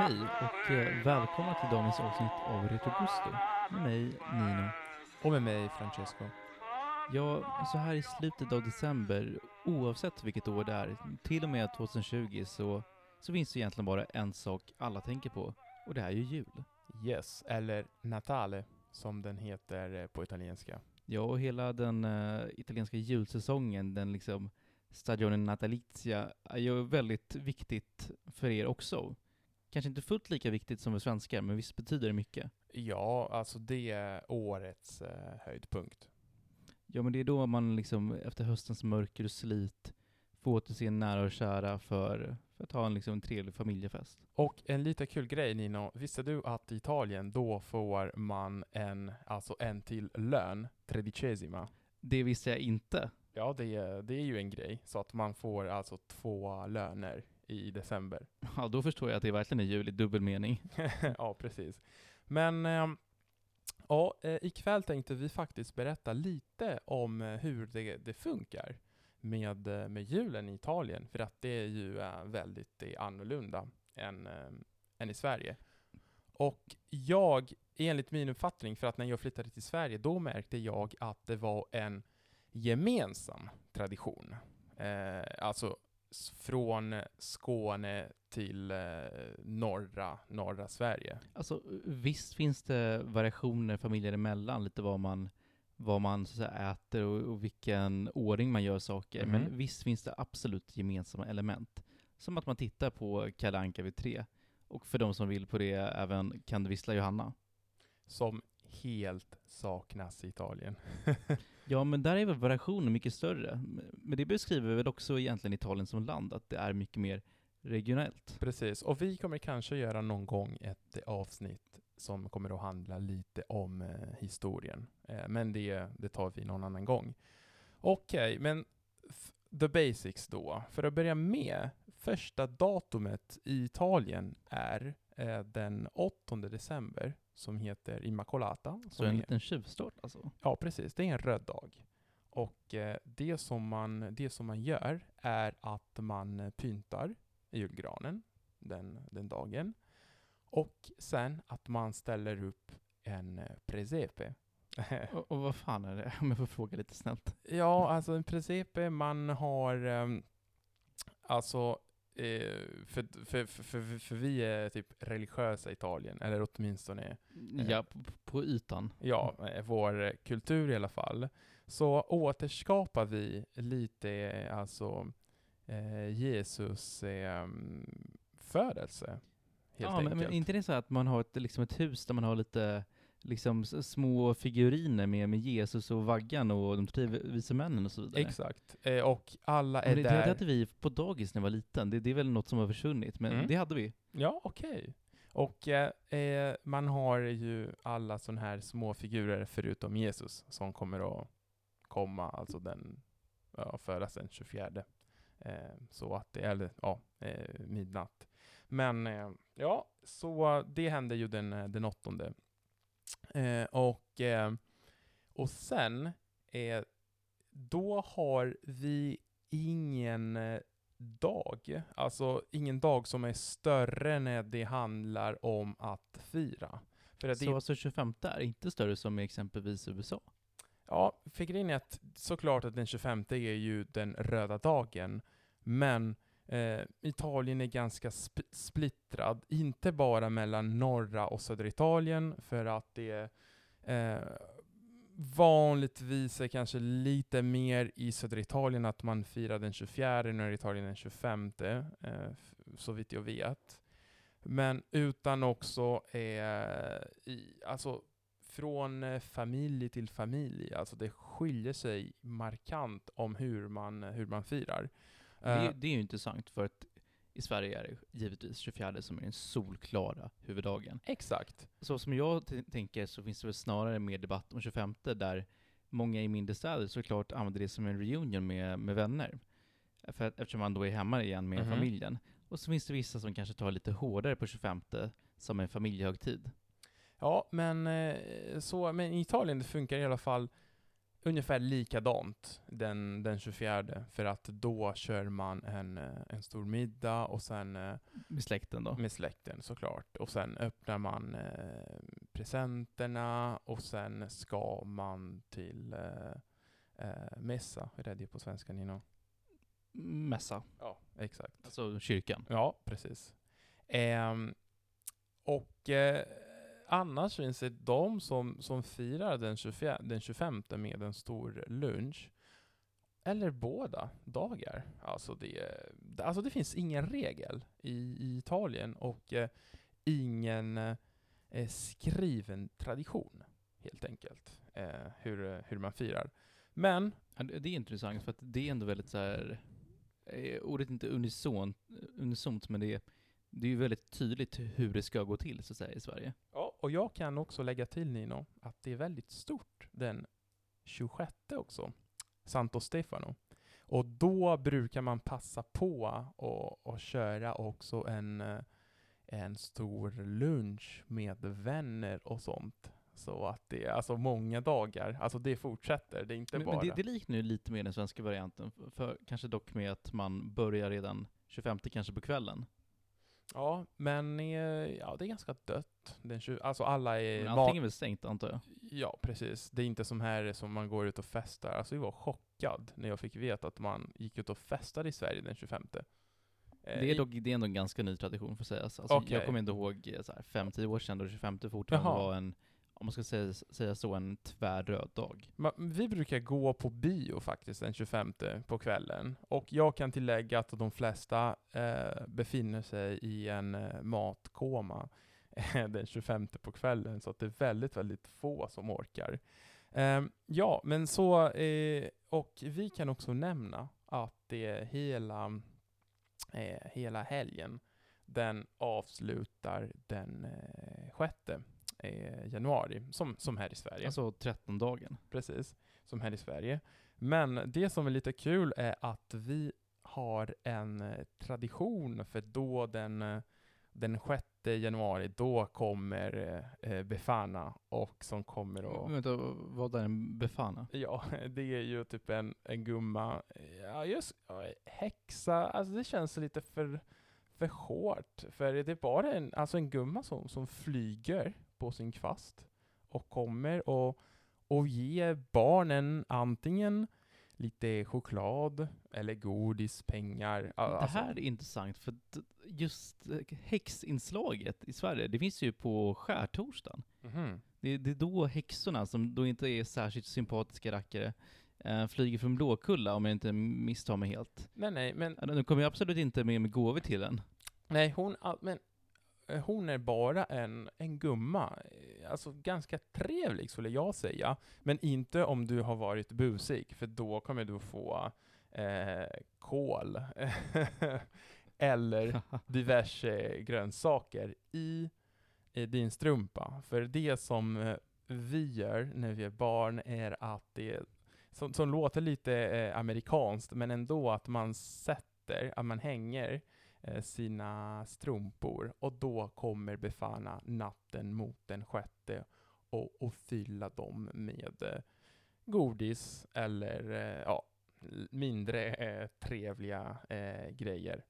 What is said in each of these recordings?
Hej och eh, välkomna till dagens avsnitt av Retrogusto med mig Nino. Och med mig, Francesco. Ja, så här i slutet av december, oavsett vilket år det är, till och med 2020, så, så finns det egentligen bara en sak alla tänker på, och det är ju jul. Yes, eller Natale, som den heter eh, på italienska. Ja, och hela den eh, italienska julsäsongen, den liksom Stagione Natalizia, är ju väldigt viktigt för er också. Kanske inte fullt lika viktigt som för svenskar, men visst betyder det mycket. Ja, alltså det är årets eh, höjdpunkt. Ja, men det är då man liksom efter höstens mörker och slit får återse nära och kära för, för att ha en, liksom, en trevlig familjefest. Och en lite kul grej Nino, visste du att i Italien då får man en, alltså en till lön, tredicesima? Det visste jag inte. Ja, det är, det är ju en grej, så att man får alltså två löner i december. Ja, då förstår jag att det verkligen är jul i dubbel mening. ja, precis. Men ehm, ja, eh, ikväll tänkte vi faktiskt berätta lite om eh, hur det, det funkar med, eh, med julen i Italien, för att det är ju väldigt är annorlunda än, eh, än i Sverige. Och jag, enligt min uppfattning, för att när jag flyttade till Sverige, då märkte jag att det var en gemensam tradition. Eh, alltså från Skåne till eh, norra, norra Sverige. Alltså, visst finns det variationer familjer emellan, lite vad man, vad man så säga, äter och, och vilken ordning man gör saker. Mhm. Men visst finns det absolut gemensamma element. Som att man tittar på Kalle Anka vid tre. Och för de som vill på det, även Kan du vissla Johanna. som helt saknas i Italien. Ja, men där är väl variationen mycket större. Men det beskriver väl också egentligen Italien som land, att det är mycket mer regionellt. Precis, och vi kommer kanske göra någon gång ett avsnitt som kommer att handla lite om eh, historien. Eh, men det, det tar vi någon annan gång. Okej, men the basics då. För att börja med, första datumet i Italien är eh, den 8 december, som heter Immacolata. Så en är- liten tjuvstart alltså. Ja, precis. Det är en röd dag. Och eh, det, som man, det som man gör är att man pyntar julgranen den, den dagen. Och sen att man ställer upp en eh, presepe. Och, och vad fan är det, om jag får fråga lite snällt? ja, alltså en presepe, man har ehm, alltså för, för, för, för, för vi är typ religiösa i Italien, eller åtminstone Ja, på, ytan. ja, eh, vår eh, kultur i alla fall, så återskapar vi lite eh, alltså eh, Jesus eh, födelse. Helt ja, enkelt. men, men inte det så att man har ett, liksom ett hus där man har lite liksom små figuriner med, med Jesus och vaggan och de tre vise männen och så vidare? Exakt. Eh, och alla är Men det, det där. hade vi på dagis när jag var liten. Det, det är väl något som har försvunnit, men Mm. det hade vi. Ja, okej. Och eh, eh, man har ju alla sådana här små figurer förutom Jesus som kommer att komma, alltså den, ja, födas den 24. Eh, så att det, eller ja, eh, midnatt. Men eh, ja, så det hände ju den, den åttonde. Eh, och, eh, och sen, eh, då har vi ingen eh, dag, alltså ingen dag som är större när det handlar om att fira. För att Så det, alltså 25 är inte större som i exempelvis USA? ja, för grejen är att såklart att den 25 är ju den röda dagen, men eh, Italien är ganska sp- splittrad, inte bara mellan norra och södra Italien, för att det eh, vanligtvis är kanske lite mer i södra Italien att man firar den 24, nu är Italien den 25, eh, så vitt jag vet. Men utan också eh, i, alltså från eh, familj till familj, alltså det skiljer sig markant om hur man, hur man firar. Det, Eh, är- det är ju intressant för att i Sverige är det givetvis 24 som är den solklara huvuddagen. exakt. Så som jag tänker så finns det väl snarare mer debatt om 25 där många i mindre städer såklart använder det som en reunion med, med vänner. För eftersom man då är hemma igen med Mhm. familjen. Och så finns det vissa som kanske tar lite hårdare på 25 som en familjehögtid. Ja, men, eh, så, men i Italien det funkar i alla fall ungefär likadant den, den 24, för att då kör man en, eh, en stor middag och sen eh, Med släkten då? med släkten såklart. Och sen öppnar man eh, presenterna och sen ska man till eh, eh, mässa. Hur är det på svenska Nino? Mässa, Ja, exakt. alltså kyrkan. Ja, precis. Ehm, och eh, annars finns det de som, som firar den, 24, den 25 med en stor lunch. Eller båda dagar. Alltså det, alltså det finns ingen regel i, i Italien och eh, ingen eh, skriven tradition, helt enkelt, eh, hur, hur man firar. Men det är intressant för att det är ändå väldigt så här, eh, ordet är inte unison, unisont, men det är, det är ju väldigt tydligt hur det ska gå till så att säga i Sverige. Ja, och jag kan också lägga till Nino, att det är väldigt stort den 26 också, Santo Stefano. Och då brukar man passa på och, och köra också en, eh, en stor lunch med vänner och sånt. Så att det är alltså många dagar, alltså det fortsätter, det är inte Men, bara... men det, det liknar ju lite mer den svenska varianten, för, för kanske dock med att man börjar redan 25 kanske på kvällen. Ja, men eh, ja, det är ganska dött. Den 20, alltså alla är... Men allting är väl stängt antar jag? Ja, precis. Det är inte som här som man går ut och festar. Alltså jag var chockad när jag fick veta att man gick ut och festade i Sverige den 25. Eh, Det är, dock, det är ändå en ganska ny tradition för att sägas. Alltså, Okej. Jag kommer inte ihåg eh, så här, 5-10 år sedan då det 25 fortfarande Jaha. var en, om man ska säga, säga så, en tvärröd dag. Vi brukar gå på bio faktiskt den 25 på kvällen. Och jag kan tillägga att de flesta eh, befinner sig i en eh, matkoma eh, den 25 på kvällen. Så att det är väldigt, väldigt få som orkar. Eh, ja, men så, eh, och vi kan också nämna att det är hela, eh, hela helgen, den avslutar den eh, 6 eh, januari, som, som här i Sverige Alltså 13-dagen. precis, som här i Sverige. Men det som är lite kul är att vi har en eh, tradition, för då den, eh, den 6 januari, då kommer eh, eh, Befana och som kommer att Vänta, vad är en befana? Ja, det är ju typ en, en gumma, ja just häxa, alltså det känns lite för, för hårt. För det är bara en, alltså en gumma som, som flyger på sin kvast och kommer och, och ger barnen antingen lite choklad eller godis, pengar. Alltså, Det här är intressant, för just eh, häxinslaget i Sverige, det finns ju på skärtorsdagen. Mhm. Det, det är då häxorna, som då inte är särskilt sympatiska rackare, eh, flyger från Blåkulla om jag inte misstar mig helt. Nej, nej, men De kommer ju absolut inte med med gåvor till en. Nej, hon, men, hon är bara en, en gumma. Eh, Alltså ganska trevlig skulle jag säga. Men inte om du har varit busig, för då kommer du få eh, kål. Eller diverse grönsaker i, i din strumpa. För det som eh, vi gör när vi är barn är att det, som, som låter lite eh, amerikanskt, men ändå att man sätter, att man hänger eh, sina strumpor och då kommer Befana natten mot den sjätte och, och fylla dem med eh, godis eller eh, ja, mindre eh, trevliga eh, grejer.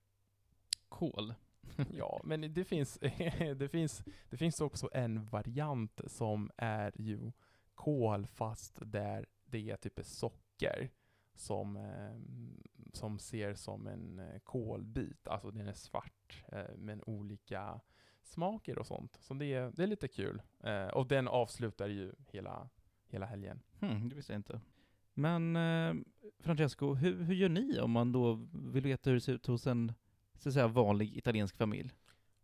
Kol. Ja, men det finns, det, finns, det finns också en variant som är ju kol fast där det är typ socker som, eh, som ser som en eh, kolbit. Alltså den är svart eh, med olika smaker och sånt. Så det är, det är lite kul. Eh, och den avslutar ju hela, hela helgen. Hmm, det visste jag inte. Men eh, Francesco, hur, hur gör ni om man då vill veta hur det ser ut hos en så att säga, vanlig italiensk familj?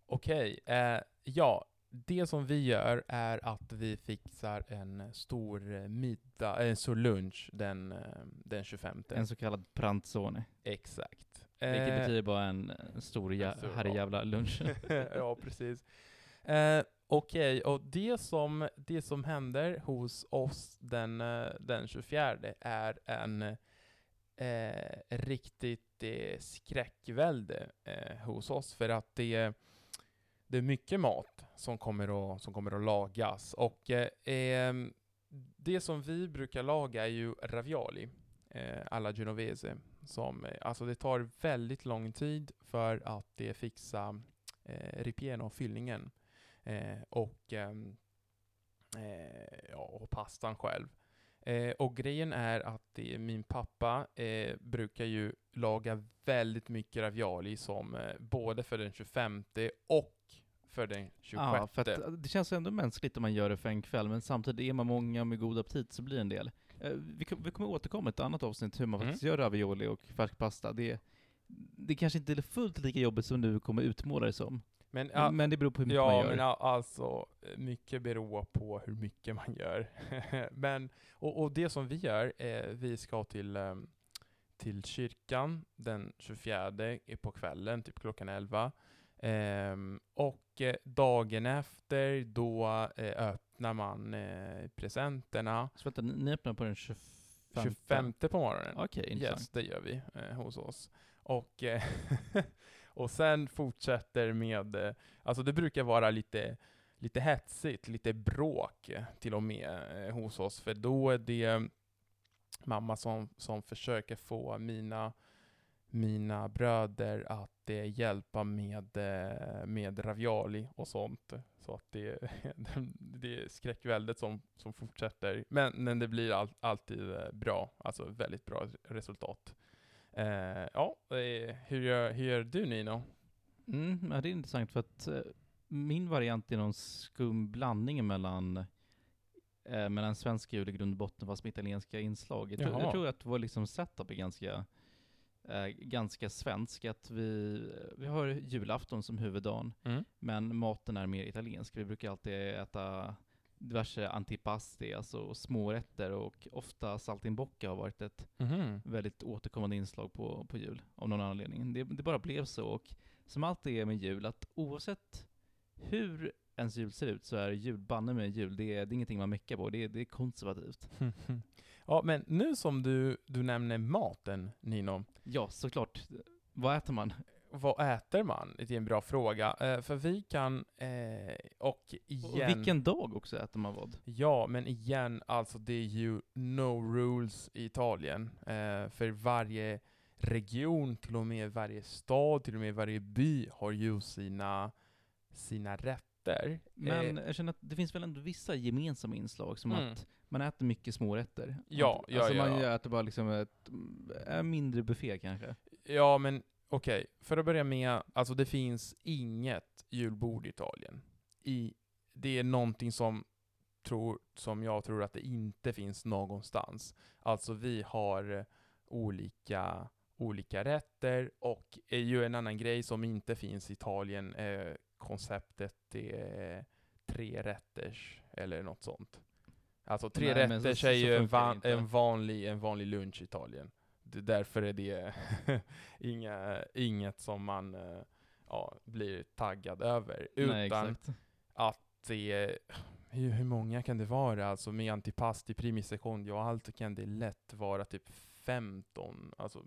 Okej, eh, ja. Det som vi gör är att vi fixar en stor eh, middag, en stor lunch den, eh, den 25. En så kallad pranzone. Exakt. Vilket Eh, betyder bara en, en stor stor- herrejävla lunch. ja, precis. Eh, Okej, och det som, det som händer hos oss den, eh, den 24 är en eh, riktigt eh, skräckvälde eh, hos oss för att det, det är mycket mat som kommer att, som kommer att lagas och eh, ehm, det som vi brukar laga är ju ravioli eh, alla genovese. Som, eh, alltså det tar väldigt lång tid för att det fixa eh, ripieno, fyllningen. Eh, och, ehm, eh, ja, och pastan själv. Eh, och grejen är att det, min pappa eh, brukar ju laga väldigt mycket ravioli som eh, både för den 25 och för den 26. Ja, för att eh, det känns ändå mänskligt om man gör det för en kväll, men samtidigt är man många med god aptit så blir det en del. Eh, Vi, kom- vi kommer återkomma i ett annat avsnitt hur man Mm. faktiskt gör ravioli och färsk pasta. Det, det kanske inte är fullt lika jobbigt som du kommer utmåla det som. Men, ja, men det beror på hur mycket ja, man gör. men a- alltså, mycket beror på hur mycket man gör. men, och, och det som vi gör, är vi ska till, ehm, till kyrkan den 24 i- på kvällen, typ klockan 11. Ehm, och eh, dagen efter, då eh, öppnar man eh, presenterna. Så vänta, ni öppnar på den 25? 25 på morgonen. Okej, intressant. Yes, det gör vi eh, hos oss. Och, eh, och sen fortsätter med, eh, alltså det brukar vara lite, lite hetsigt, lite bråk till och med hos oss, för då är det mamma som, som försöker få mina, mina bröder att eh, hjälpa med, eh, med ravioli och sånt. Så att det, det är skräckväldet som, som fortsätter. Men, men det blir all, alltid eh, bra, alltså väldigt bra resultat. Eh, ja, eh, hur gör, hur gör du Nino? Mm, ja, det är intressant för att min variant är någon skum blandning mellan eh, mellan svensk jul i grund och botten fast med italienska inslag. Jag tror, jag tror att vår liksom setup är ganska, eh, ganska svensk. Att vi, vi har julafton som huvuddagen, Mm. men maten är mer italiensk. Vi brukar alltid äta diverse antipasti, alltså smårätter och ofta saltimbocca har varit ett Mhm. väldigt återkommande inslag på, på jul av någon anledning. Det, det bara blev så och som alltid är med jul, att oavsett hur ens jul ser ut så är jul banne med jul. Det är, det är ingenting man meckar på, det är, det är konservativt. ja, men nu som du, du nämner maten Nino, Ja, såklart. Vad äter man? vad äter man? Det är en bra fråga. Eh, för vi kan, eh, och igen... Och vilken dag också äter man vad? Ja, men igen, alltså det är ju no rules i Italien. Eh, för varje region, till och med varje stad, till och med varje by har ju sina, sina rätter. Men Eh, jag känner att det finns väl ändå vissa gemensamma inslag, som Mm. att man äter mycket smårätter. Ja, Att- ja, alltså ja, man ja. äter bara liksom ett, en mindre buffé kanske. ja, men okej. För att börja med, alltså det finns inget julbord i Italien. I, det är någonting som, tror, som jag tror att det inte finns någonstans. Alltså vi har eh, olika, olika rätter och är ju en annan grej som inte finns i Italien, eh, konceptet det är tre rätters eller något sånt. Alltså tre Nej, rätters så- är ju en, van, en, vanlig, en vanlig lunch i Italien. Det, därför är det inga, inget som man eh, ja, blir taggad över. Nej, Utan exakt. att det hur, hur många kan det vara? Alltså med antipasti, primi secondi och allt kan det lätt vara typ 15, alltså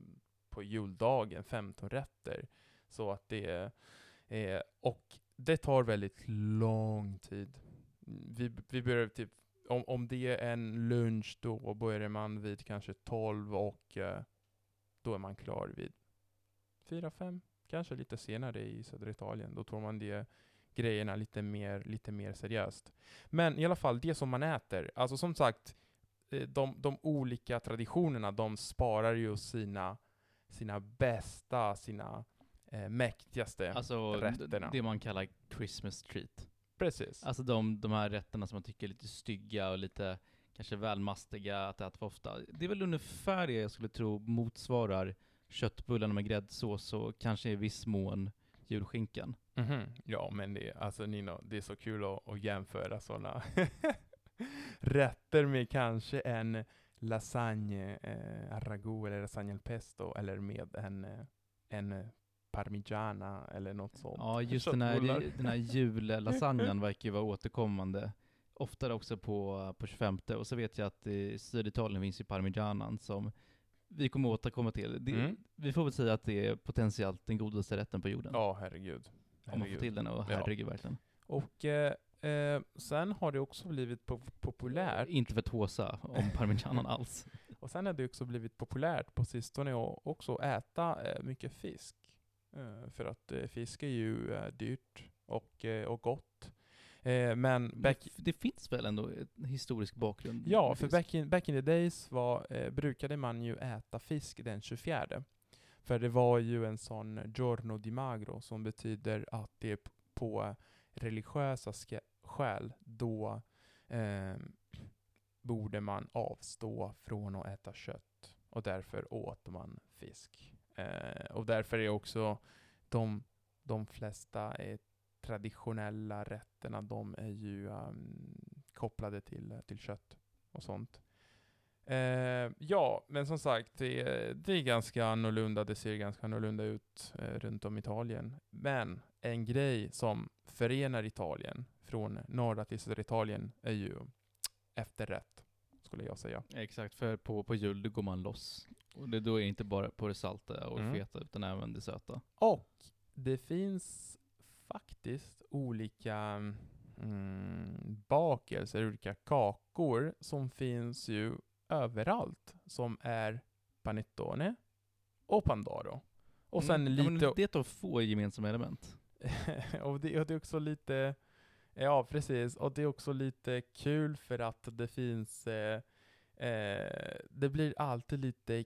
på juldagen, 15 rätter. Så att det är, och det tar väldigt lång tid. Vi, vi börjar typ, om, om det är en lunch då börjar man vid kanske 12 och eh, då är man klar vid 4-5, kanske lite senare i södra Italien. Då tar man det grejerna lite mer, lite mer seriöst. Men i alla fall, det som man äter, alltså som sagt, eh, de, de olika traditionerna, de sparar ju sina, sina bästa, sina eh, mäktigaste. Alltså rätterna. det man kallar Christmas treat. Precis. Alltså de, de här rätterna som man tycker är lite stygga och lite kanske väl mastiga att äta för ofta. Det är väl ungefär det jag skulle tro motsvarar köttbullarna med gräddsås och kanske i viss mån julskinkan. Mhm. Ja, men det, alltså Nino, det är så kul att, att jämföra sådana rätter med kanske en lasagne eh, al ragu eller lasagne al pesto eller med en, eh, en parmigiana eller något sånt. Ja, just den här, den här jullasagnen verkar ju vara återkommande. Oftare också på, på 25 och så vet jag att i Syditalien finns ju parmigianan som vi kommer återkomma till. Det, Mm. Vi får väl säga att det är potentiellt den godaste rätten på jorden. Ja, herregud. om man får herregud. till den och Ja. herregud verkligen. Och eh, eh, sen har det också blivit po- populärt. Inte för att håsa om parmigianon alls. Och sen har det också blivit populärt på sistone att också äta eh, mycket fisk. Eh, för att eh, fisk är ju eh, dyrt och, och gott. Men back, Det, det finns väl ändå en historisk bakgrund? ja, för back in, back in the days var, brukade man ju äta fisk den 24. För det var ju en sån giorno di magro som betyder att det är på religiösa skäl då eh, borde man avstå från att äta kött. Och därför åt man fisk. Eh, och därför är också de, de flesta eh, traditionella rätterna, de är ju um, kopplade till, till kött och sånt. Eh, ja, men som sagt, det, är- det är ganska annorlunda. Det ser ganska annorlunda ut eh, runt om i Italien. Men en grej som förenar Italien från norra till södra Italien är ju efterrätt, skulle jag säga. Exakt, för på, på jul går man loss. Och det, då är inte bara på det salta och Mm. feta, utan även det söta. Och det finns faktiskt olika mm, bakelser, olika kakor som finns ju överallt. Som är panettone och pandoro. Och sen Mm, ja, lite... men det är få gemensamma element. och, det, och det är också lite... Ja, precis. Och det är också lite kul för att det finns... Eh, eh, det blir alltid lite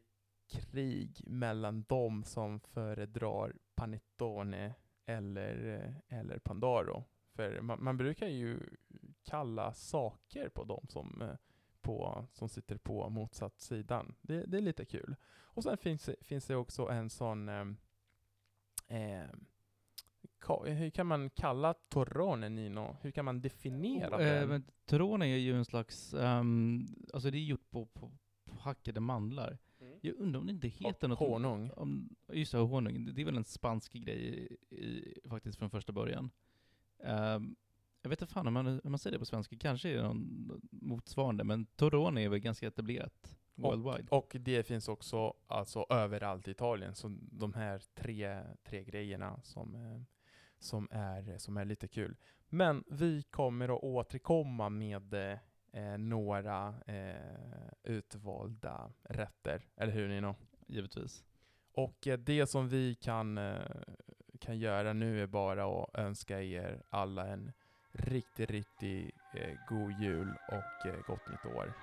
krig mellan de som föredrar panettone eller, eh, eller pandoro. För man, man brukar ju kalla saker på de som, eh, på, som sitter på motsatt sidan. Det, det är lite kul. Och sen finns, det- finns det också en sån eh, eh, hur kan man kalla torrone Nino? Hur kan man definiera Eh, den? men Torone är ju en slags, ehm, alltså det är gjort på, på, på hackade mandlar. Jag undrar om det inte heter Och något... honung. Om, just det, honung. Det- är väl en spansk grej i, i, faktiskt från första början. Ehm, jag vet inte fan om man, om man säger det på svenska, kanske är det någon motsvarande, men Torone är väl ganska etablerat worldwide. Och det finns också alltså överallt i Italien, så de här tre, tre grejerna som, eh, som, är, som är lite kul. Men vi kommer att återkomma med eh, några eh, utvalda rätter, eller hur Nino? Givetvis. Och eh, det som vi kan, eh, kan göra nu är bara att önska er alla en riktigt, riktigt eh, god jul och gott nytt år.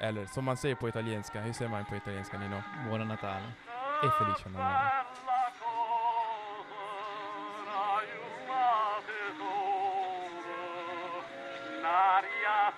Eller som man säger på italienska, hur säger man på italienska Nino? Buona Natale. E felice Natale. Maria